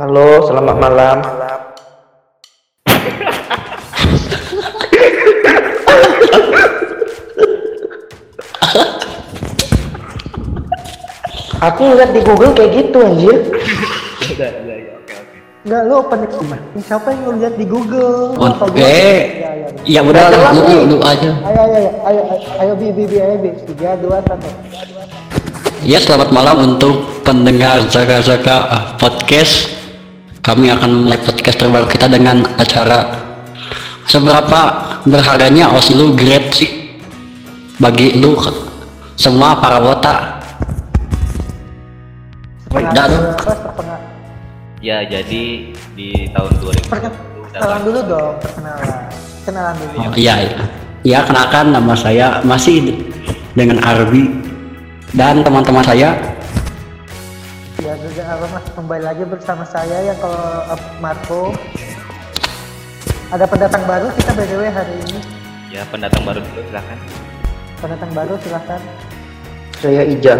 Halo, selamat malam. Aku lihat di Google kayak gitu anjir. Udah, udah, ya, oke, oke. Enggak, lu open gimana? Siapa yang lihat di Google? Oke. gua? Ya, ya. Ya udah lu, lu, lu aja. Ayo, ayo, ayo, ayo, ayo, bi, bi, bi, ayo, bi. Tiga, dua, satu. Ya selamat malam untuk pendengar Zaga ah, podcast. Kami akan mulai podcast terbaru kita dengan acara seberapa berharganya OSI lu grade sih bagi lu semua para wota. Dan. Ya, jadi di tahun 2020 Perken- udah Kenalan dulu dong, perkenalan. Kenalan dulu. oh, iya iya. Ya kenalkan nama saya masih dengan Arbi dan teman-teman saya Ya, juga apa mas kembali lagi bersama saya yang kalau eh, Marco. Ada pendatang baru kita btw hari ini. Ya, pendatang baru dulu silahkan. Pendatang baru silahkan. Saya Ija.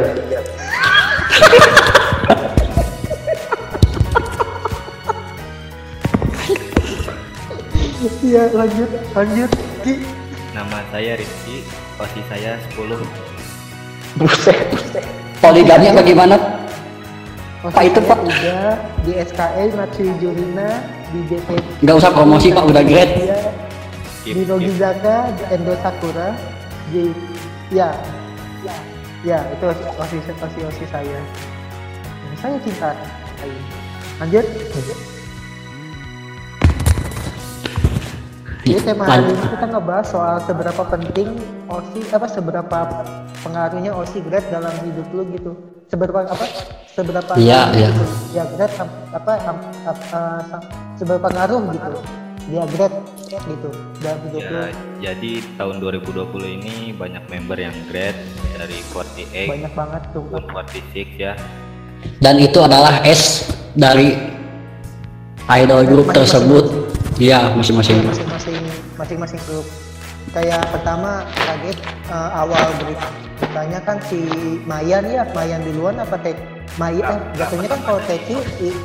Iya lanjut, lanjut. Ki. Nama saya Rizky, posisi saya 10. Buset, buset. poligamnya bagaimana? Pak, itu, Pak. Udah di SKE Matsui Jurina di JT. Nggak usah promosi Pak, udah grade. Iya, Skip, di. Nogizaka, di Endo Sakura, di ya, ya, ya itu osi osi osi saya. Saya cinta. Ayo. Lanjut. Jadi tema hari ini kita ngebahas soal seberapa penting OSI apa seberapa pengaruhnya OSI grade dalam hidup lu gitu. Seberapa apa? Seberapa Iya, iya. gitu. Ya grade sam- apa am- ap- eh, seberapa ngaruh gitu. Dia grade gitu dalam hidup lu. Ya, jadi tahun 2020 ini banyak member yang grade dari 48 Banyak banget tuh. maupun 46 ya. dan itu adalah S dari idol group Masing-masing. tersebut ya masing-masing Masing-masing grup. Kayak pertama kaget eh, awal berita beritanya kan si Mayan ya, Mayan duluan apa Tek? Maya eh, jatuhnya kan kalau Teki i-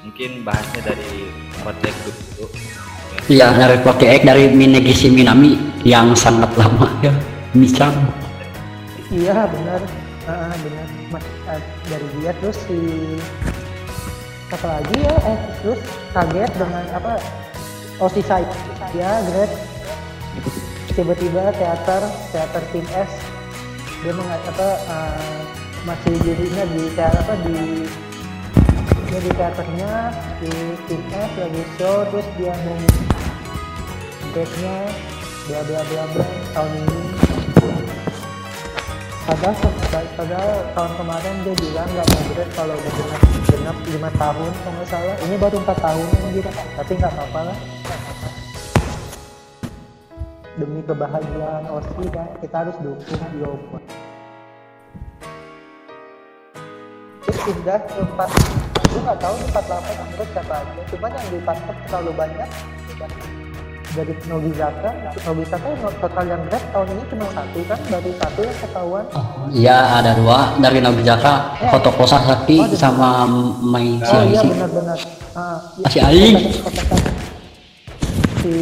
Mungkin bahasnya dari 48 group dulu. Ya. ya dari 48 dari Minegisi Minami yang sangat lama ya Micang Iya benar, Ah, benar. Mas, ah, dari dia terus si apa lagi ya? Eh terus kaget dengan apa? Saya, ya Greg. Tiba-tiba teater, teater tim S dia meng apa ah, masih jadinya di teater apa di dia di teaternya di tim S lagi show terus dia mau grade-nya bla bla bla bla tahun ini padahal padahal tahun kemarin dia bilang nggak mau grade kalau udah genap genap lima tahun kalau nggak salah. Ini baru empat tahun gitu tapi nggak apa-apa lah. Demi kebahagiaan Osi kan kita harus dukung pindah ke empat gue nggak tahu di empat delapan menurut siapa aja. Cuman yang ditangkap terlalu banyak dari Nobizaka Nobizaka total yang grade tahun ini cuma satu kan baru satu yang ketahuan ya ada dua dari Nobizaka Fotokosa Sakti sama Mai Oh iya Siaisi benar-benar. Ah, iya. Masih aing. Si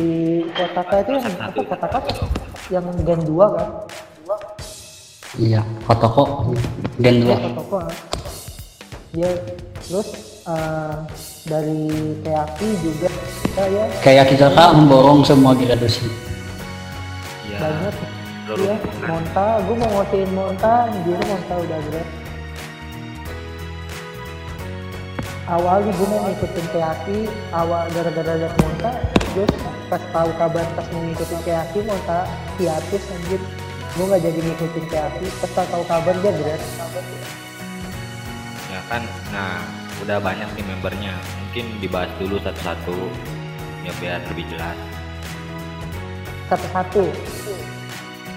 Kotaka itu yang apa Kotaka yang Gen 2 kan? iya Fotoko Gen Iya 2 Kotoko. ah. Dia terus ah, dari Keaki juga kita ya kayak kita memborong semua graduasi Ya, banyak. Iya, banyak. Monta, gue mau ngotiin Monta, dia Monta udah grade. Awalnya gue mau ngikutin Keaki, awal gara-gara liat Monta, terus pas tahu kabar pas mau ngikutin Keaki, Monta hiatus anjir. Gue gak jadi ngikutin Keaki, pas tahu kabar dia grade. Ya kan, nah udah banyak nih membernya. Mungkin dibahas dulu satu-satu ya biar lebih jelas. Satu-satu.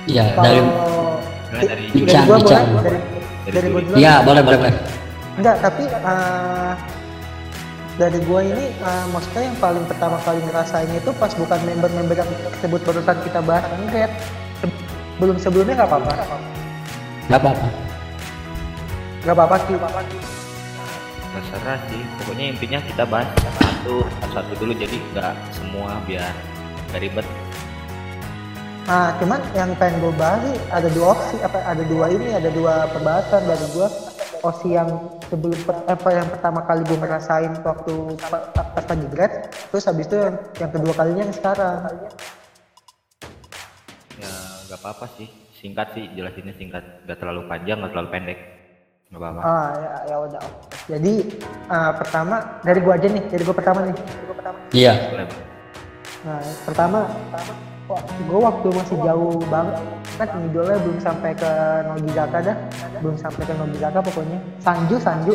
ya dari Kalau Mulai dari dari Ican, gue Ican. boleh, dari, Dari dari gue Juli. dulu. ya boleh boleh boleh Enggak, tapi eh, dari gua ini eh, maksudnya yang paling pertama kali ngerasain itu pas bukan member-member yang tersebut barusan kita bahas enggak belum sebelumnya nggak apa-apa nggak apa-apa nggak apa-apa sih terserah sih pokoknya intinya kita bahas satu satu dulu jadi nggak semua biar nggak ribet. Nah, cuman yang pengen gue bahas sih ada dua opsi, apa ada dua ini, ada dua pembahasan dari gue. Opsi yang sebelum per- apa yang pertama kali gue ngerasain waktu pa- pa- pas lagi grad, terus habis itu yang, yang kedua kalinya yang sekarang. ya nggak apa-apa sih. Singkat sih jelasinnya singkat. Nggak terlalu panjang nggak terlalu pendek nggak apa-apa Ah ya ya udah. Jadi ah, pertama dari gue aja nih, dari gue pertama nih. Iya. boleh Bang. Nah, pertama, gue waktu masih jauh banget, kan idolnya belum sampai ke Nobizaka dah, belum sampai ke Nobizaka pokoknya. Sanju, Sanju.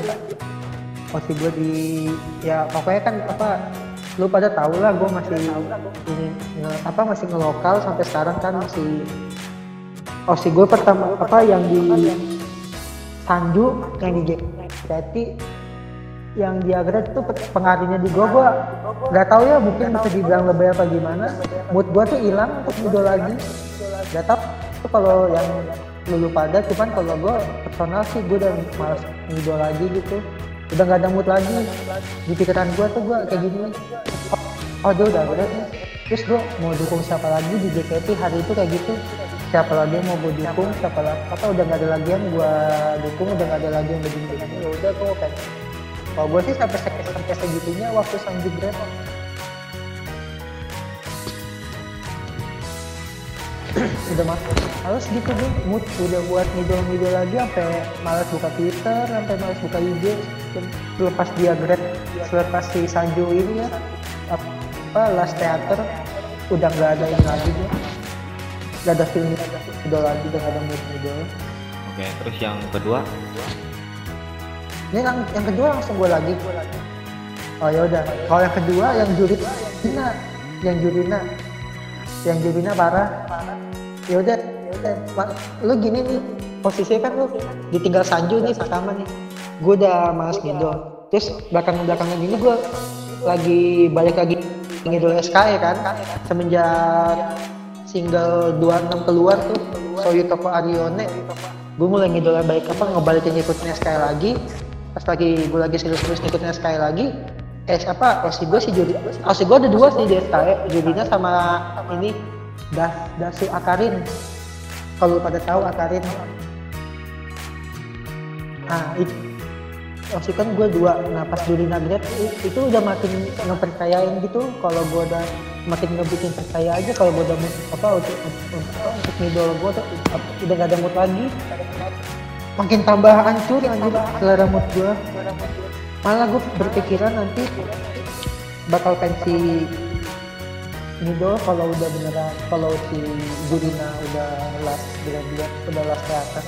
Masih gue di, ya pokoknya kan apa, lu pada tau lah gue masih ini nge- apa masih ngelokal sampai sekarang kan masih Osi gue pertama apa yang di Sanju yang di JKT yang di Agret pe- pengaruhnya di gua gua nggak tahu ya mungkin bisa dibilang lebih apa gimana. Mood gua tuh hilang untuk idol lagi. Nggak tahu itu kalau yang lulu pada cuman kalau gua personal sih gua udah malas ngidol lagi gitu. Udah nggak ada mood lagi. Di pikiran gua tuh gua kayak gini. Oh, oh dia udah Agret terus gua mau dukung siapa lagi di JKT hari itu kayak gitu siapa lagi yang mau gue dukung? Siapa? Lagi? Apa udah nggak ada lagi yang gua dukung? Udah nggak ada lagi yang begini begini ya udah gua kayak kalau gue sih sampai sampai, sampai segitunya waktu Sanju Grab udah mas harus gitu gue mood udah buat ngidol ngidol lagi sampai malas buka Twitter sampai malas buka IG selepas dia grad selepas si Sanju ini ya. Apa last theater udah nggak ada yang lagi gue nggak ada film idol lagi udah ada mood idol oke terus yang kedua? Ini yang yang kedua langsung gue lagi. Oh ya udah. Kalau yang kedua yang Jurina yang Jurina. Yang Jurina parah. Ya udah. Ya udah. Lu gini nih posisinya kan lu ditinggal Sanju nih pertama nih. Gue udah males ngidol terus belakang belakangan ini gue lagi balik lagi ngidol SKE kan? Semenjak single 26 keluar tuh Soyu Toko Arione. Gue mulai ngidol baik apa ngebalikin ngikutin SKE lagi. Pas lagi gue lagi serius-serius ngikutin SKE lagi eh apa osi gue sih Judi osi gue ada dua sih di SKE Judina sama ini Das Dasu Akarin. Kalau pada tahu Akarin. Nah itu osi kan gue dua. Nah pas Judina grad i- itu udah makin ngepercayain gitu kalau gue udah makin ngebikin percaya aja kalau gue udah mood- apa untuk untuk, apa, untuk ngidol gue tuh udah gak ada mood lagi. Makin tambah hancur anjir selera mood gue malah gue berpikiran nanti bakal pensi ngidol kalau udah beneran kalau si Jurina udah last bulan udah last teater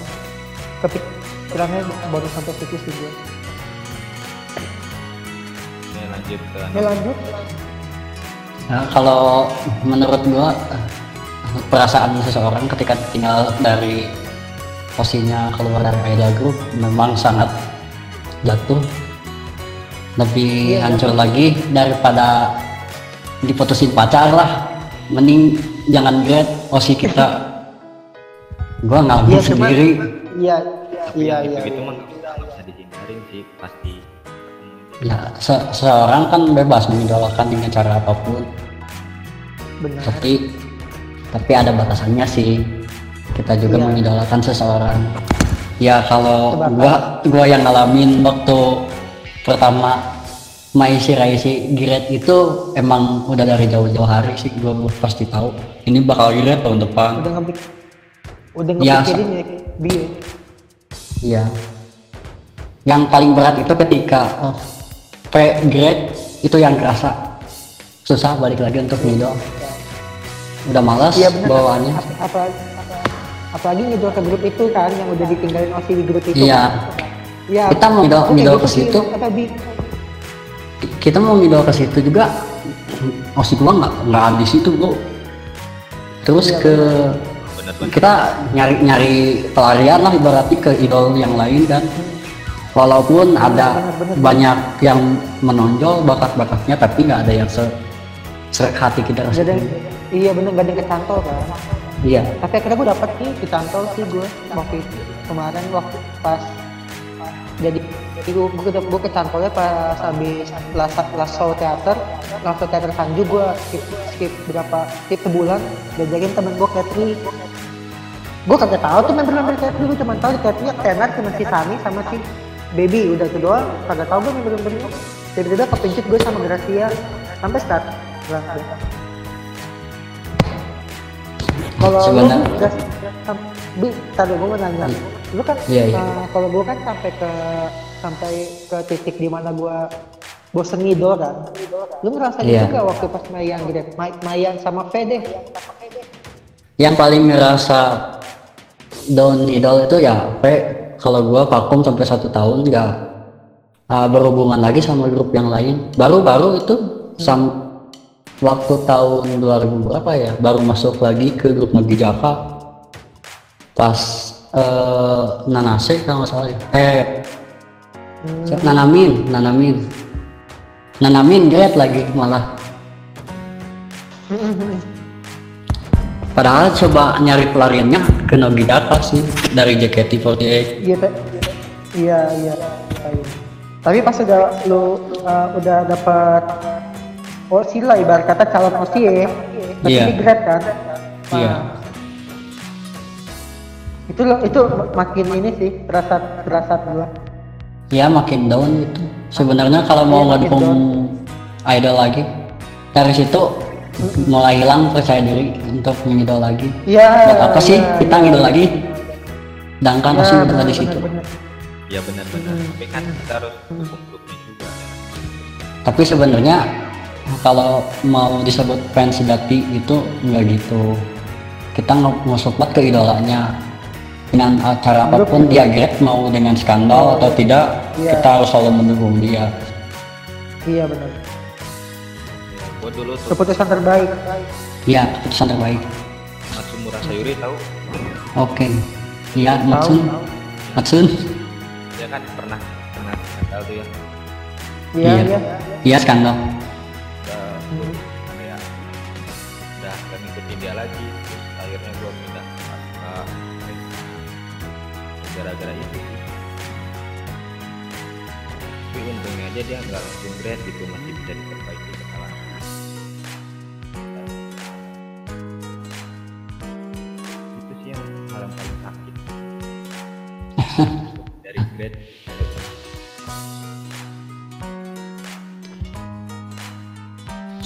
kepikirannya baru sampai situ sih gue ini lanjut ke ya lanjut Nah, kalau menurut gua perasaan seseorang ketika tinggal dari posisinya keluar dari idol group memang sangat jatuh lebih Iya, hancur lagi daripada diputusin pacar lah. Mending jangan grade osi kita. Gua ngalamin Iya, sendiri. Iya iya iya iya. mah nggak bisa dihindarin sih pasti ya se- seseorang kan bebas mengidolakan dengan cara apa pun. Benar. Tapi tapi ada batasannya sih. Kita juga Iya. mengidolakan seseorang. Ya kalau gua gua yang ngalamin waktu pertama Maisi Raisi Giret itu emang udah dari jauh-jauh hari sih gua pasti tahu. Ini bakal Giret tahun depan. Udah ngepik udah ngepikirin ya bio iya. Yang paling berat itu ketika oh, P grade itu yang kerasa. Susah balik lagi untuk ngidol udah malas benar bawaannya. Ap- apalagi apalagi ngidol ke grup itu kan yang udah ditinggalin Osi di grup itu. Iya. Iya. Kita mau ngidol- ngidol ke situ. Kita mau ngidol ke situ juga. Osi gua nggak nggak di situ bro terus Iya, ke bener. kita nyari nyari pelarian lah ibaratnya ke idol yang lain kan walaupun ada bener, bener. banyak yang menonjol bakat-bakatnya tapi nggak ada yang se serak hati kita Gak ada, iya bener gak ada yang kecantol kan. iya Tapi akhirnya gue dapet nih kecantol sih gue waktu itu kemarin waktu pas jadi gue gue gue kecantolnya pas habis last last show teater last show teater Sanju gue skip skip berapa skip sebulan diajakin temen gue Katri gue kagak tahu tuh member-member Katri gue cuma tahu di Katri yang tenar cuma si Sami sama si Baby udah itu doang. Kagak tahu gue member-membernya tiba-tiba kepincut gue sama Gracia. Sampai start. Langsung kalau lu gas bi tadi gue mau nanya. Lu kan Iya, iya. eh, kalau gue kan sampai ke sampai ke titik di mana gue bosen ngidol kan? Lu ngerasa Iya. gitu gak waktu pas Mayan gitu Ma- Mayan sama deh. Yang paling ngerasa down idol itu ya P kalau gua vakum sampai satu tahun nggak uh, berhubungan lagi sama grup yang lain. Baru-baru itu sam waktu tahun 2000 berapa ya baru masuk lagi ke grup Nagi Jaka pas uh, Nanase kalau nggak salah ya. eh Nanamin Nanamin Nanamin great lagi malah. Padahal coba nyari pelariannya ke Nogidaka sih dari JKT48. iya iya iya iya. tapi pas udah lu uh, udah dapat OSI lah ibarat kata calon OSI ya masih Iya. di grade kan Iya. itu lo- itu makin ini sih terasa terasa gua Ya makin down itu. Sebenarnya kalau mau Iya, makin ngedukung idol lagi dari situ mulai hilang percaya diri untuk ngidol lagi. iya Buat apa sih iya, kita iya. ngidol lagi? Sedangkan Ya, pasti udah benar, di situ. benar, benar. ya benar-benar tapi kan kita harus dukung grupnya juga Tapi sebenarnya kalau mau disebut fans sejati itu nggak gitu. Kita nge- nge-support ke idolanya dengan acara apa pun dia grade mau dengan skandal atau tidak Iya. kita harus selalu mendukung dia. iya benar ya, gua dulu tuh keputusan terbaik Iya keputusan terbaik. Matsumura Sayuri tahu Oke. Iya tahu Matsun. tahu. Matsun. dia kan pernah pernah skandal tuh ya iya Iya. iya Iya skandal. udah kayak udah gak ngikutin dia lagi terus akhirnya gua pindah ke gara-gara itu tapi untungnya aja dia nggak langsung grade gitu masih bisa diperbaiki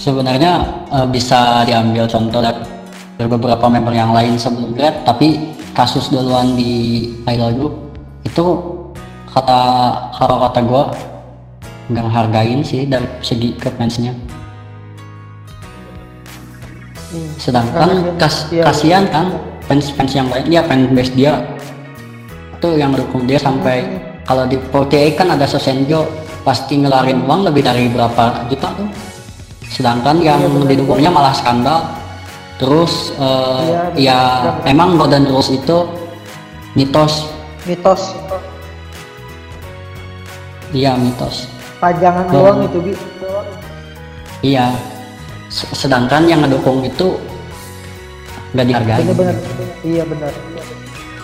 Sebenarnya eh, bisa diambil contoh dari beberapa member yang lain sebelum grad, tapi kasus duluan di idol group itu kata kalau kata gua nggak hargain sih dari segi ke fansnya. Hmm. Sedangkan kas, kasihan kan fans fans yang lain, ya fan base dia itu yang mendukung dia sampai kalau di 48 kan ada Sosenjo pasti ngelarin uang lebih dari berapa juta tuh. Sedangkan yang didukungnya malah skandal. Terus eh, Iya, ya emang Golden Rules itu mitos. Mitos. Iya mitos. Pajangan Oh. doang itu bi. Iya. Sedangkan yang ngedukung itu nggak dihargai. Bener-bener iya benar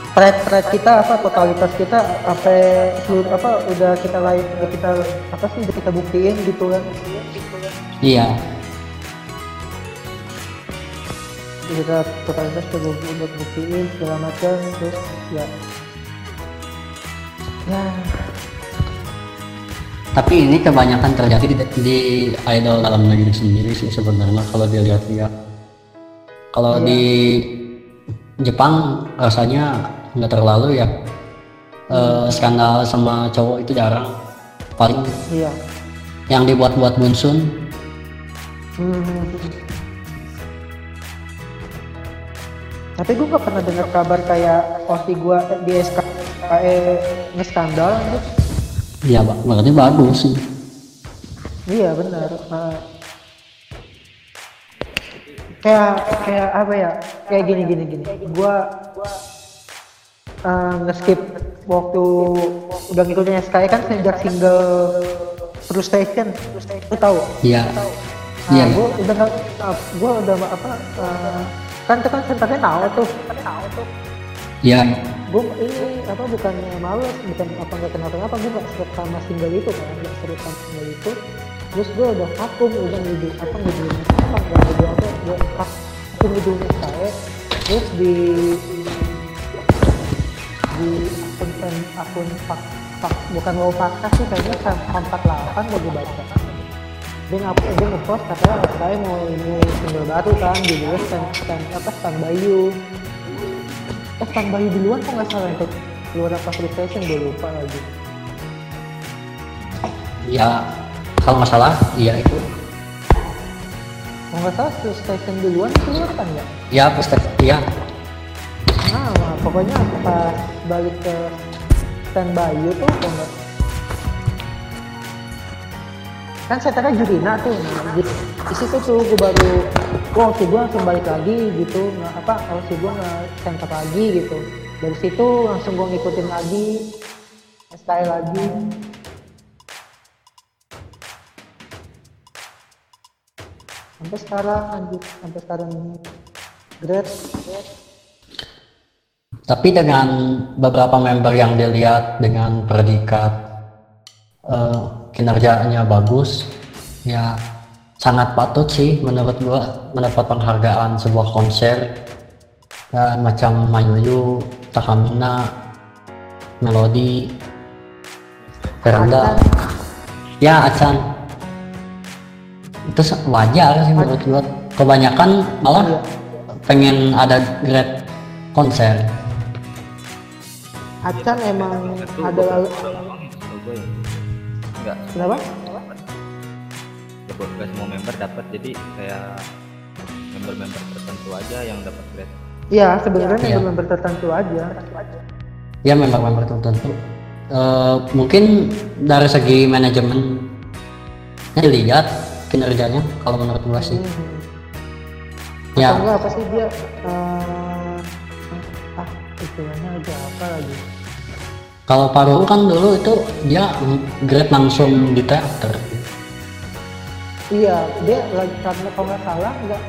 Thread thread kita apa? Totalitas kita sampai seluruh apa? Udah kita lain udah kita apa sih? Udah kita buktiin gitu kan? Iya. Kita totalitas udah bu- udah buktiin segala macam terus ya. Ya. Tapi ini kebanyakan terjadi di, di idol dalam negeri sendiri sih sebenarnya kalau dilihat-lihat. Kalau di Jepang rasanya nggak terlalu ya Eh, skandal sama cowok itu jarang paling iya yang dibuat-buat Bunsun Hmm. Tapi gue gak pernah dengar kabar kayak OSI gue di SK eh skandal gitu. ya Pak, berarti bagus sih Iya benar. Nah, kayak kayak apa ya? Kayak gini gini gini. Gua uh, nge-skip waktu udah ngikutin SKI kan sejak single Frustration. Lu tahu? iya Nah, Iya, iya. gue udah nggak, gue udah apa? uh, kan itu kan senternya tahu tuh. iya gue ini apa bukannya males bukan apa nggak kenapa kenapa gue nggak seret sama single itu kan nggak seret sama single itu terus gue udah vakum udah ngidul apa ngidul apa nggak ngidul apa gue aku ngidul saya terus di di akun fan- akun pak pak bukan wow fakta sih kayaknya empat delapan gue gue baca dia ngap dia ngepost katanya saya mau ini single baru kan judulnya stand, stand apa stand Bayu. Eh stand Bayu duluan kok nggak salah itu? Keluar apa free station gue lupa lagi. Ya kalau nggak salah iya itu. Kalau nggak salah free station duluan keluar kan ya ya iya nah, nah, pokoknya pas balik ke stand Bayu tuh nggak kan saya tadi Jurina tuh nah, di, di situ tuh gue baru wow si gue langsung balik lagi gitu nah, apa kalau si gue center lagi gitu. Dari situ langsung gue ngikutin lagi style lagi. Sampai sekarang lanjut sampai sekarang ini. Great tapi dengan beberapa member yang dilihat dengan predikat eh, kinerjanya bagus ya sangat patut sih menurut gua mendapat penghargaan sebuah konser. Dan macam Mayuyu, Takamina, Melody, Veranda, ya Acan itu wajar sih menurut gua. Kebanyakan malah pengen ada great konser Acan emang Itu ada lalu ya, ya. Enggak, kenapa? ya buat nggak semua member dapat jadi kayak member-member tertentu aja yang dapat grade. Iya sebenarnya Iya. member tertentu aja. ya member-member tertentu Eh, mungkin dari segi manajemen dilihat kinerjanya kalau menurut gua sih Hmm. ya Atau enggak apa sih dia eh, ah istilahnya aja apa lagi? Kalau paru kan dulu itu dia grade langsung di teater. Iya dia lagi karena kalau nggak salah nggak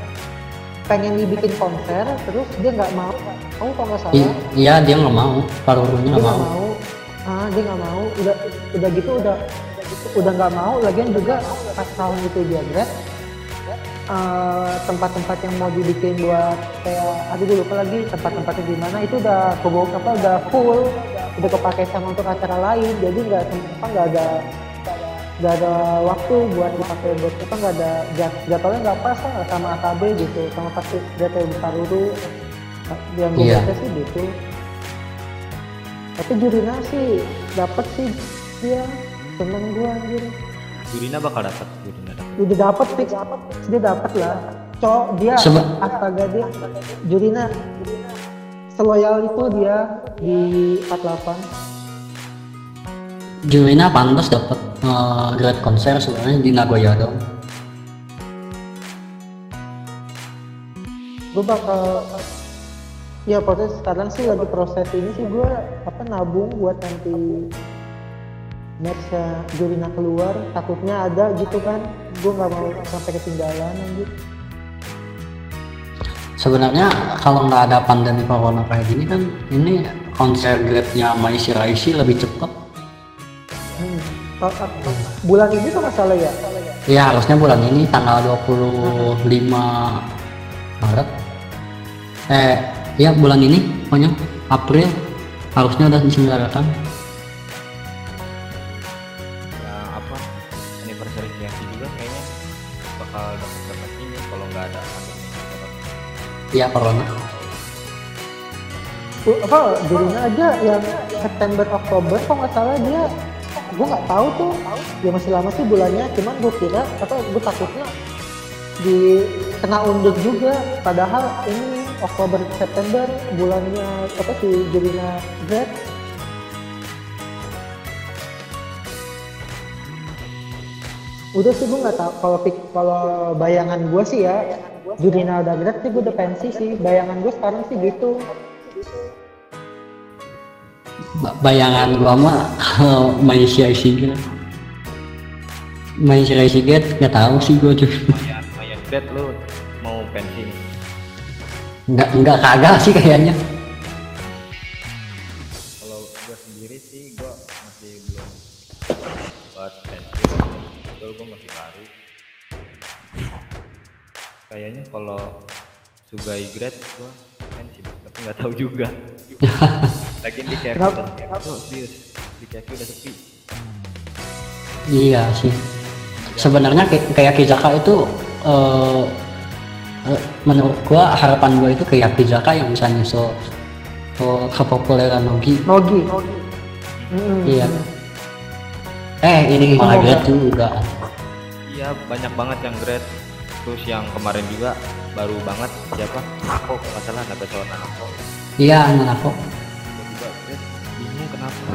pengen dibikin konser terus dia nggak mau. Mau kalau nggak salah? I- iya dia nggak mau. Parunya dia nggak nggak mau. mau. Ah dia nggak mau. Udah udah gitu udah udah nggak mau. Lagian juga pas tahun itu dia grad eh, tempat-tempat yang mau dibikin buat kayak aduh gue lupa lagi tempat-tempatnya di mana. Itu udah kebo apa udah full udah kepake sama untuk acara lain. Jadi nggak apa nggak ada nggak ada waktu buat dipakai buat apa nggak ada jad, jadwalnya nggak pas lah sama AKB gitu. Sama pasti jadwal besar dulu. Yang gue baca sih gitu. Tapi Jurina sih dapat sih dia seneng gue anjir. Jurina bakal dapat, Jurina dapat. Udah dapat fix dia dapat lah. Cowok dia Sebe- astaga dia Jurina. Seloyal itu dia di 48 Jurina pantas dapat eh, grade konser sebenarnya di Nagoya dong. Gue bakal ya proses sekarang sih lagi proses ini sih gue apa nabung buat nanti merchnya Jurina keluar. Takutnya ada gitu kan gue nggak mau sampai ketinggalan anjir. Sebenarnya kalau nggak ada pandemi corona kayak gini kan ini konser grade-nya Maisi Raisi lebih cepat hmm. Oh, oh, oh. bulan ini tuh masalah ya? Ya harusnya bulan ini tanggal 25 Maret. Eh ya bulan ini pokoknya April harusnya udah diselenggarakan juga kayaknya bakal dapat dapat ini kalau nggak ada pandemi. ya corona. Uh, apa Jurina aja yang September Oktober kok nggak salah dia? Gue nggak tahu tuh. Ya masih lama sih bulannya cuman gue kira apa gue takutnya di kena undur juga. Padahal ini Oktober September bulannya apa sih Jurina grad udah sih gue nggak tahu. Kalau kalau bayangan gue sih ya Jurina udah grad sih gue udah pensi sih. Bayangan gue sekarang sih gitu. Ba- bayangan gua mah kalau Maisi Raisi Maisi Raisi nggak tahu sih gua juga lumayan grade lu mau pensi nggak nggak kagak sih kayaknya kayaknya kalau Sugai grade gua main sih tapi nggak tahu juga lagi di udah oh, serius di KFC udah sepi Iya sih. Sebenarnya kayak, kayak Kizaka itu eh, eh, menurut gua harapan gua itu kayak Kizaka yang bisa nyusul ke kepopuleran Nogi. Nogi Mm-mm. Iya. Eh ini malah grade juga. iya banyak banget yang grade terus yang kemarin juga baru banget siapa? Nako nggak salah naga sawana Nako Iya, anak aku. tiba-tiba grade bingung kenapa?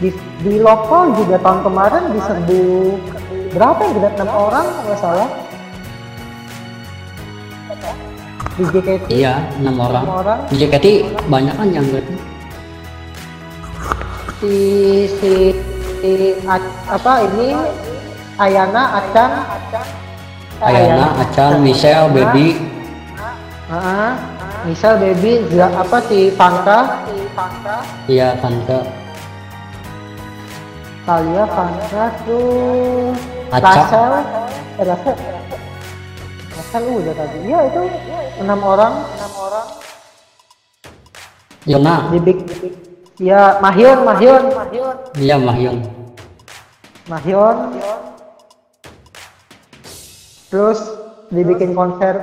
Di, di lokal juga tahun kemarin diserbu berapa ya? Grade 6 orang kalau nggak salah. Di JKT Iya, enam orang. enam orang. Di JKT banyak kan yang si si, si A- apa ini Ayana Acan Eh, Ayana, Acan, Michelle, Baby, Ah, misal baby. Apa si Fangka iya Tante, Talia Fangka tuh. Acap. Rasel eh, Rasel Rasel udah tadi. Ya itu enam orang. Enam orang Yona, di big ya Mahyun Mahyun. Iya Mahyun. Mahyun terus dibikin konser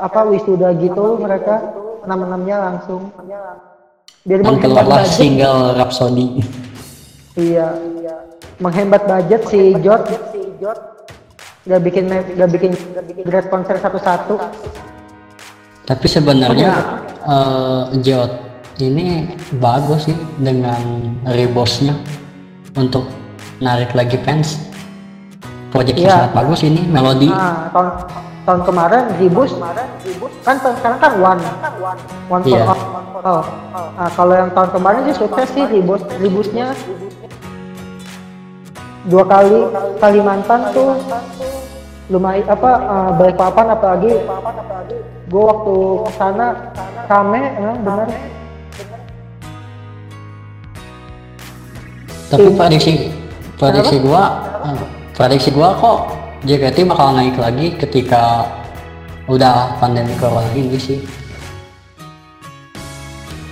apa wisuda gitu mereka enam enamnya langsung. Biar Dan keluarlah budget single Rhapsody. iya. Menghemat budget si Jot. udah bikin udah bikin grade konser satu-satu. Tapi sebenarnya eh, Jot ini bagus sih dengan rebosnya untuk narik lagi fans. Projectnya Iya. sangat bagus ini, melodi. nah tahun tahun kemarin Ribus kan tahun sekarang kan One One for Iya. All oh. nah, kalau yang tahun kemarin sih sukses sih Ribus Ribusnya dua kali Kalimantan tuh lumayan apa uh, balik papan apalagi gue waktu ke sana rame eh, bener Tapi prediksi prediksi gua eh, prediksi gua kok JKT bakal naik lagi ketika udah pandemi corona ini sih.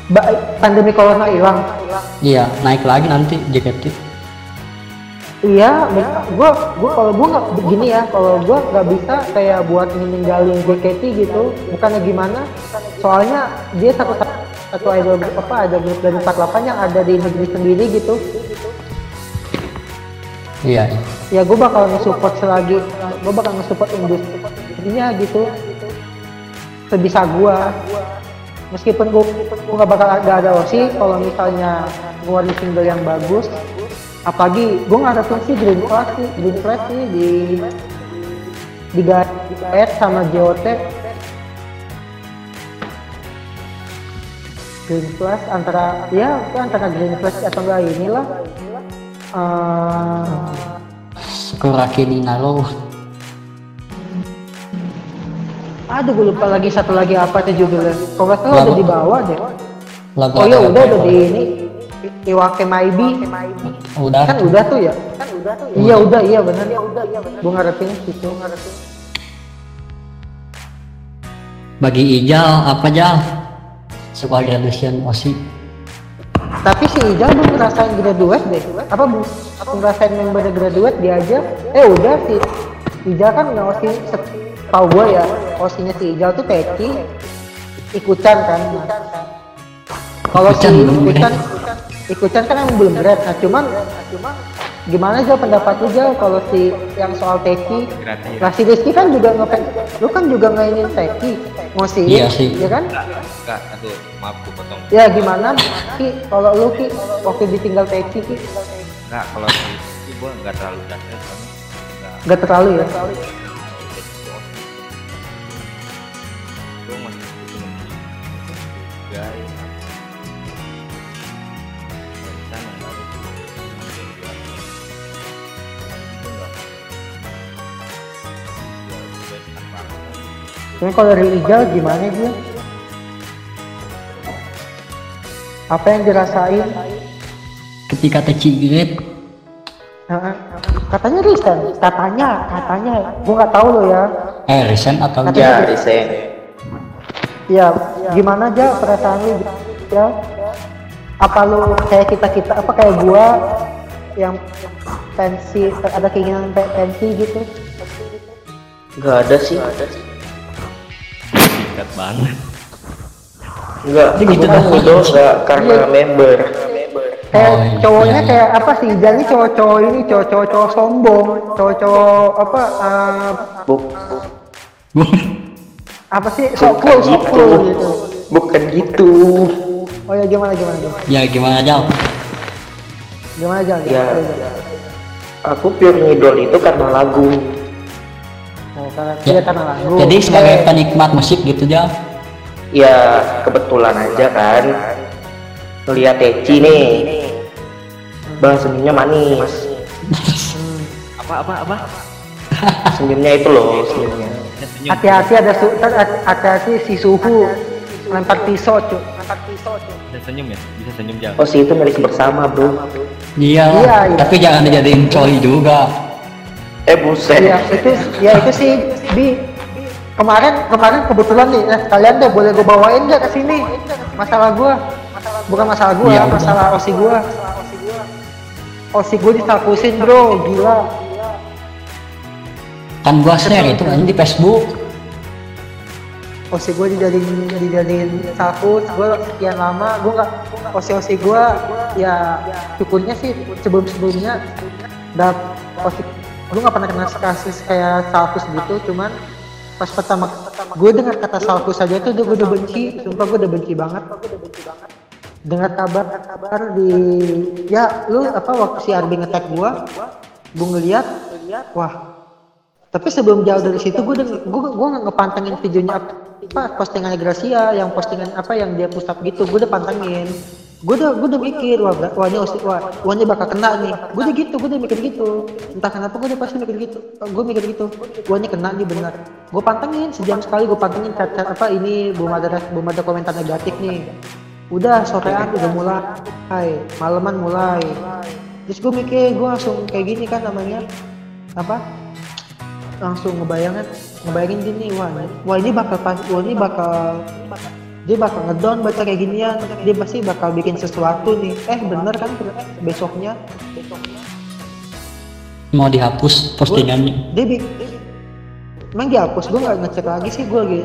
ba- pandemi corona hilang Iya, naik lagi nanti JKT. Iya, gua gua kalau gua nggak begini ya, kalau gua nggak bisa kayak buat ninggalin JKT gitu, bukannya gimana? Soalnya dia satu satu idol apa ada grup dari 48 yang ada di negeri sendiri gitu. Iya. Ya gua bakal nge-support selagi, gua bakal nge-support industrinya gitu. Sebisa gua. Meskipun gua gua nggak bakal ada ada osi, kalau misalnya ngeluarin single yang bagus, apalagi gue ngarepin sih Green Class sih Green Class sih di di Gaet sama JOT Green Class antara ya antara Green Class atau enggak inilah Eh, Sakuraki Ninaro. aduh gue lupa lagi satu lagi apa tuh judulnya. Kalau nggak salah udah di bawah deh. Lagu oh iya apa- udah udah di ini. Iwake Maibi. Udah. kan udah tuh ya? Kan udah tuh iya udah iya benar iya udah iya benar gue ngarepin situ ngarepin. Bagi Ijal apa Jal? Sebuah graduation OSI. Tapi si Ijal belum ngerasain graduate deh. Apa belum ngerasain member graduate dia aja. Eh udah si Ijal kan ngosi tau gue ya osinya si Ijal tuh Teki ikutan kan. Kalau si Ikutan belum ikutan kan emang belum grad. Nah cuman gimana aja pendapat lu Jal kalau si yang soal Teki? Gratis. Lah si Rizky kan juga nge lu kan juga ngainin Teki ngosi Iya sih. ya kan? Enggak aduh maaf gue potong. Ya gimana Ki? Kalau lu Ki waktu ditinggal Teki Ki? Enggak kalau itu gue enggak terlalu dasar enggak. Gak terlalu ya? Tapi kalau dari Ijal gimana dia? Apa yang dirasain? Ketika. Kata katanya resign katanya katanya gue nggak tahu lo ya eh resign atau Katanya- Ya, resign. ya gimana aja perasaan lu ya apa lu kayak kita kita apa kayak gua yang pensi ada keinginan pe- pensi gitu Nggak ada sih. Singkat banget. Enggak, Jadi gitu aku kan dong. ngidol nggak karena Iya. member. kayak Oh, iya, cowoknya iya. kayak apa sih jadi cowok-cowok ini cowok-cowok cowok sombong cowok-cowok apa eh, Buk, apa sih sok cool sok gitu. gitu bukan gitu. oh ya gimana gimana gimana ya gimana Jal gimana aja Ya, aku pure ngidol itu karena lagu. Oh, karena Ya. lagu jadi sebagai penikmat musik gitu Ya, kebetulan aja kan. Ngeliat Eci nih. Bang senyumnya manis. Apa apa apa? Senyumnya itu loh, senyumnya. Ya, senyum. hati-hati ada su hati- hati-hati si suhu lempar pisau cuy lempar pisau cuy Bisa senyum ya? Bisa senyum jangan. Oh, si itu milik bersama, Bro. iya Iya, iya. tapi jangan dijadiin coli juga Eh, buset. Iya, itu ya itu sih bi. Kemarin kemarin kebetulan nih eh, kalian deh boleh gue bawain nggak ke sini? Masalah gue bukan masalah gue udah. masalah osi gue osi gue disakusin bro. Gila. Kan gua share itu kan di Facebook. Osi gue dijadiin dijadiin sakus gue sekian lama gue nggak osi osi gue ya syukurnya sih sebelum sebelumnya dap osi gue nggak pernah kena kasus kayak salkus gitu cuman pas pertama gue dengar kata salkus saja tuh gue udah benci sumpah gue udah benci banget. Dengar kabar kabar di ya lu apa waktu si Arbi ngetek gue gue ngeliat wah. Tapi sebelum jauh dari situ gue gue gue ngepantengin videonya apa postingannya Gracia yang postingan apa yang dia push up gitu gue udah pantengin gue udah gue udah mikir wah, ber- wah wah, wah ini bakal kena nih. Gue udah gitu gue udah mikir gitu. Entah kenapa gue udah pasti mikir gitu. Gue mikir gitu. Wah ini kena nih benar gue pantengin sejam sekali gue pantengin chat, chat apa ini belum ada belum ada komentar negatif nih. Udah sorean udah mulai. Malaman mulai. Terus gue mikir gue langsung kayak gini kan namanya. Apa? Langsung ngebayangin ngebayangin gini wah wah ini bakal wah ini bakal dia bakal ngedown baca kayak ginian. Dia pasti bakal bikin sesuatu nih. Eh bener kan? Besoknya. Mau dihapus postingannya? dia bikin emang dihapus? Gue nggak ngecek lagi sih. Gue lagi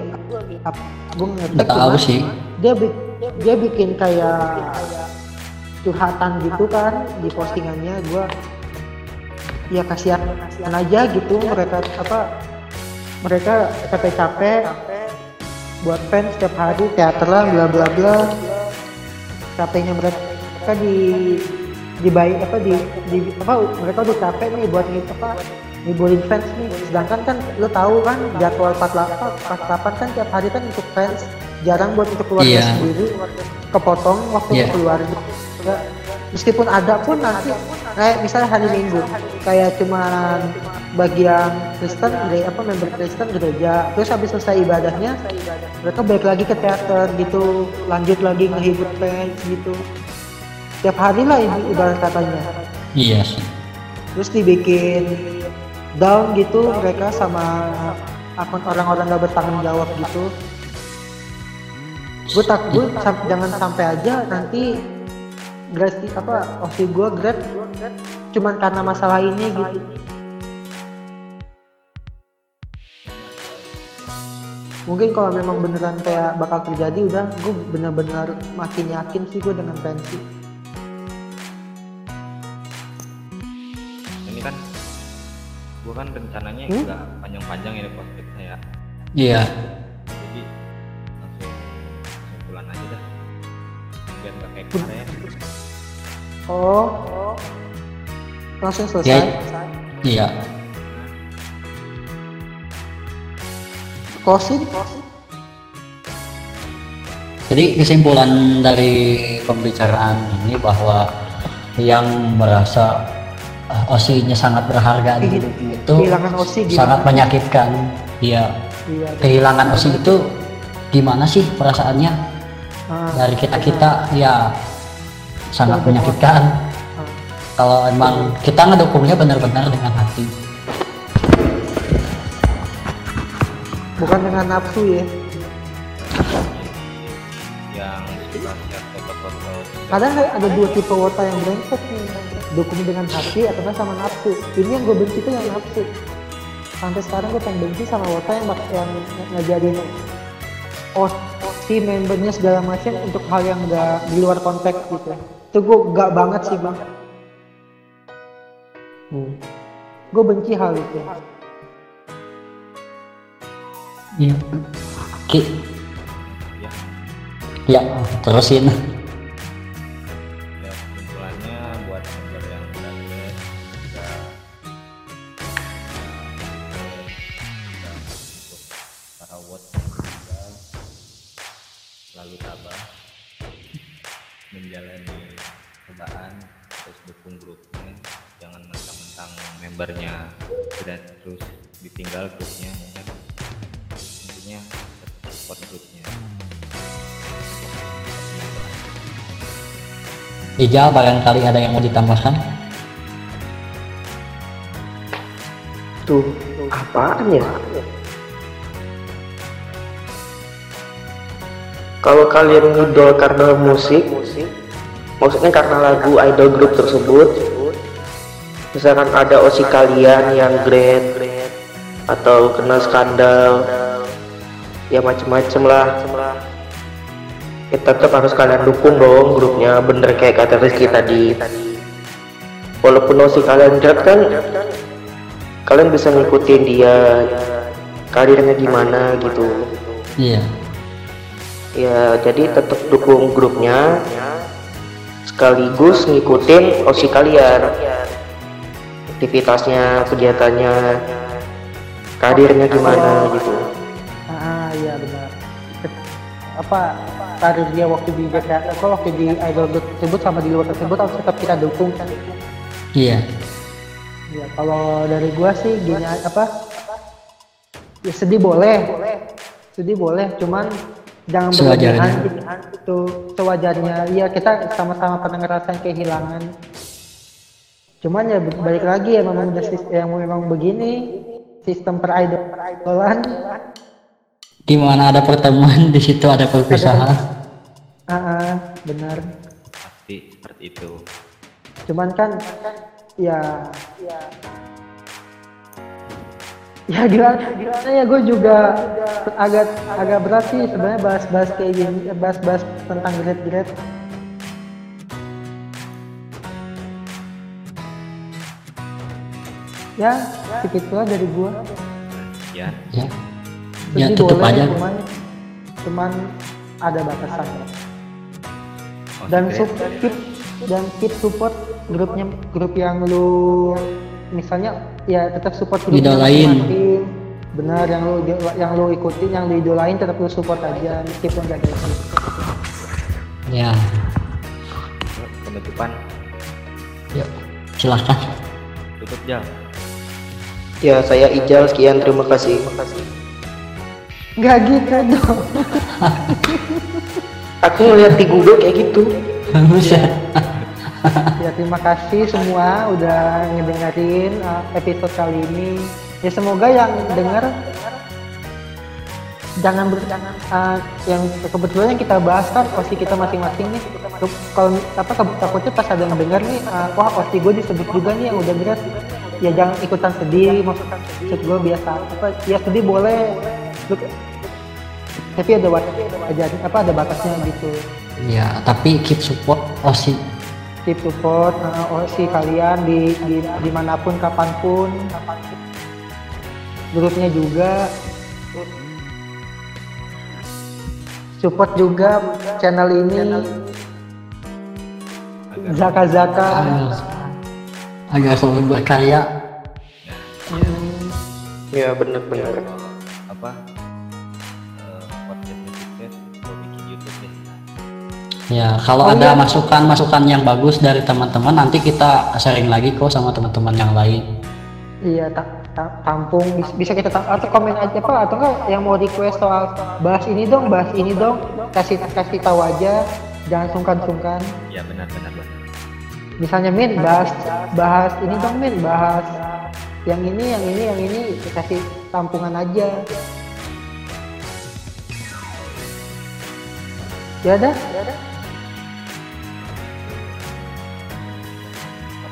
gue ngecek tahu sih. dia bi- dia bikin kayak curhatan gitu kan di postingannya. Gue ya kasihan kasihan aja gitu. Mereka apa mereka capek-capek buat fans setiap hari teateran bla bla bla. Capeknya mereka di dibayar apa di, di apa mereka udah capek nih buat nih apa ngibulin fans nih. Sedangkan kan lo tahu kan jadwal 48 48 kan tiap hari kan untuk fans jarang buat untuk keluarga Iya. sendiri. Kepotong waktu untuk keluarga meskipun ada pun nanti kayak misalnya hari minggu kayak cuman bagian Kristen gereja apa member Kristen gereja. Terus habis selesai ibadahnya mereka balik lagi ke teater gitu lanjut lagi ngehibur fans gitu. Tiap hari lah ibarat katanya. Iya sih. Terus dibikin down gitu mereka sama akun orang-orang gak bertanggung jawab gitu. Gue takut sam- jangan sampai aja nanti grade apa osi gue grade cuman karena masalah ini gitu mungkin kalau memang beneran kayak bakal terjadi udah gue bener-bener makin yakin sih gue dengan pensi Ini kan gua kan rencananya Hmm? nggak panjang-panjang ini podcastnya ya. iya Jadi langsung kesimpulan aja dah. Biar nggak kayak kemarin. oh langsung ya selesai iya closing Jadi kesimpulan dari pembicaraan ini bahwa yang merasa uh, osinya sangat berharga di hidup itu osi gimana? sangat menyakitkan. Iya, iya. Kehilangan osi itu gimana sih perasaannya? Ah, dari kita kita ya sangat menyakitkan. ah. kalau emang kita ngedukungnya benar-benar dengan hati bukan dengan nafsu ya. Yang kadang ada dua tipe wota yang brengsek nih. Dukung dengan hati atau sama nafsu. Ini yang gue benci tuh yang nafsu. Sampai sekarang gue pengen benci sama wota yang yang ngajarin oh si membernya segala macam untuk hal yang enggak di luar konteks gitu. Itu gue gak banget sih bang. Hmm. gue benci hal itu iya. Ki. Ya ya terusin. Ya kesimpulannya buat member yang udah juga untuk para watch juga selalu tabah menjalani cobaan terus dukung grupnya jangan mentang-mentang membernya sudah terus ditinggal grupnya ya kan tetap support grupnya Ijal barangkali ada yang mau ditambahkan Tuh, apaan ya? Kalau kalian ngidol karena musik, maksudnya karena lagu idol grup tersebut, misalkan ada osi kalian yang great atau kena skandal, ya macem-macem lah. Ya tetap harus kalian dukung dong grupnya, bener kayak kata Rizky tadi. Walaupun osi kalian great kan, kalian bisa ngikutin dia karirnya gimana gitu. Iya. Ya jadi tetap dukung grupnya. Sekaligus ngikutin osi kalian. Aktivitasnya kegiatannya karirnya gimana gitu iya benar. Apa karir dia waktu di JKT apa waktu di idol tersebut sama di luar tersebut harus tetap kita dukung kan? Iya. Ya kalau dari gua sih gini apa ya sedih boleh. Sedih boleh cuman jangan berlebihan itu sewajarnya ya kita sama-sama pernah ngerasain kehilangan. Cuman ya balik lagi ya memang udah yang memang begini sistem per idol idolan di mana ada pertemuan di situ ada perpisahan. Ah ah, benar. Pasti seperti itu. Cuman kan ya ya ya gimana gimana ya gue juga agak agak berat sih sebenarnya bahas-bahas kayak gini bahas-bahas tentang grade-grade. Ya segitulah dari gue ya. Ya ya tutup boleh, aja. cuman cuman ada batasan. Oh, dan oke. sup- keep dan keep support grupnya grup yang lu misalnya ya tetap support Idolain. masing-masing. benar yang lu yang lu ikutin yang lu idolain tetap lu support aja. Meskipun gak gitu ya. Penutupan. Yuk silahkan. Tutup jam ya saya Ijal. Sekian terima kasih nggak gitu dong. Aku ngeliat di Google kayak gitu. Buset. ya terima kasih semua udah ngedengerin uh, episode kali ini. Ya semoga yang dengar jangan ber jangan, uh, yang kebetulan yang kita bahas kan osi kita masing-masing nih. Kalau apa takutnya pas ada yang dengar nih uh, wah osi gue disebut juga nih yang udah berat ya jangan ikutan sedih maksud gue biasa. Apa ya sedih boleh Tapi ada batas ada apa ada batasnya gitu. Ya tapi keep support osi. Keep support uh, OSI kalian di, di di mana pun kapan pun. Grupnya juga. Support juga channel ini. Zaka Zaka agar selalu berkarya. Ya bener-bener apa ya kalau Oh, ada iya. masukan-masukan yang bagus dari teman-teman nanti kita sharing lagi kok sama teman-teman yang lain. Iya ta- ta- tampung bis- bisa kita tam- atau komen aja pak atau enggak yang mau request soal bahas ini dong bahas ini dong. Kasih kasih tahu aja jangan sungkan-sungkan. Ya benar benar benar. Misalnya Min bahas bahas ini dong Min bahas yang ini yang ini yang ini dikasih tampungan aja. Ya dah ya dah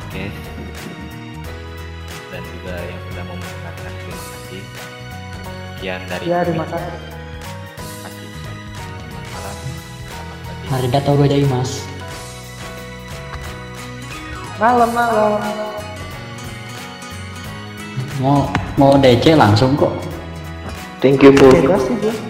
Oke. Dan juga yang sudah mau mendengarkan terima kasih. Sekian dari ya terima kasih Terima kasih. Malam. Selamat pagi. Arigatou gozaimasu. malam malam Mau mau DC langsung kok. Thank you, Bu. bebas sih gue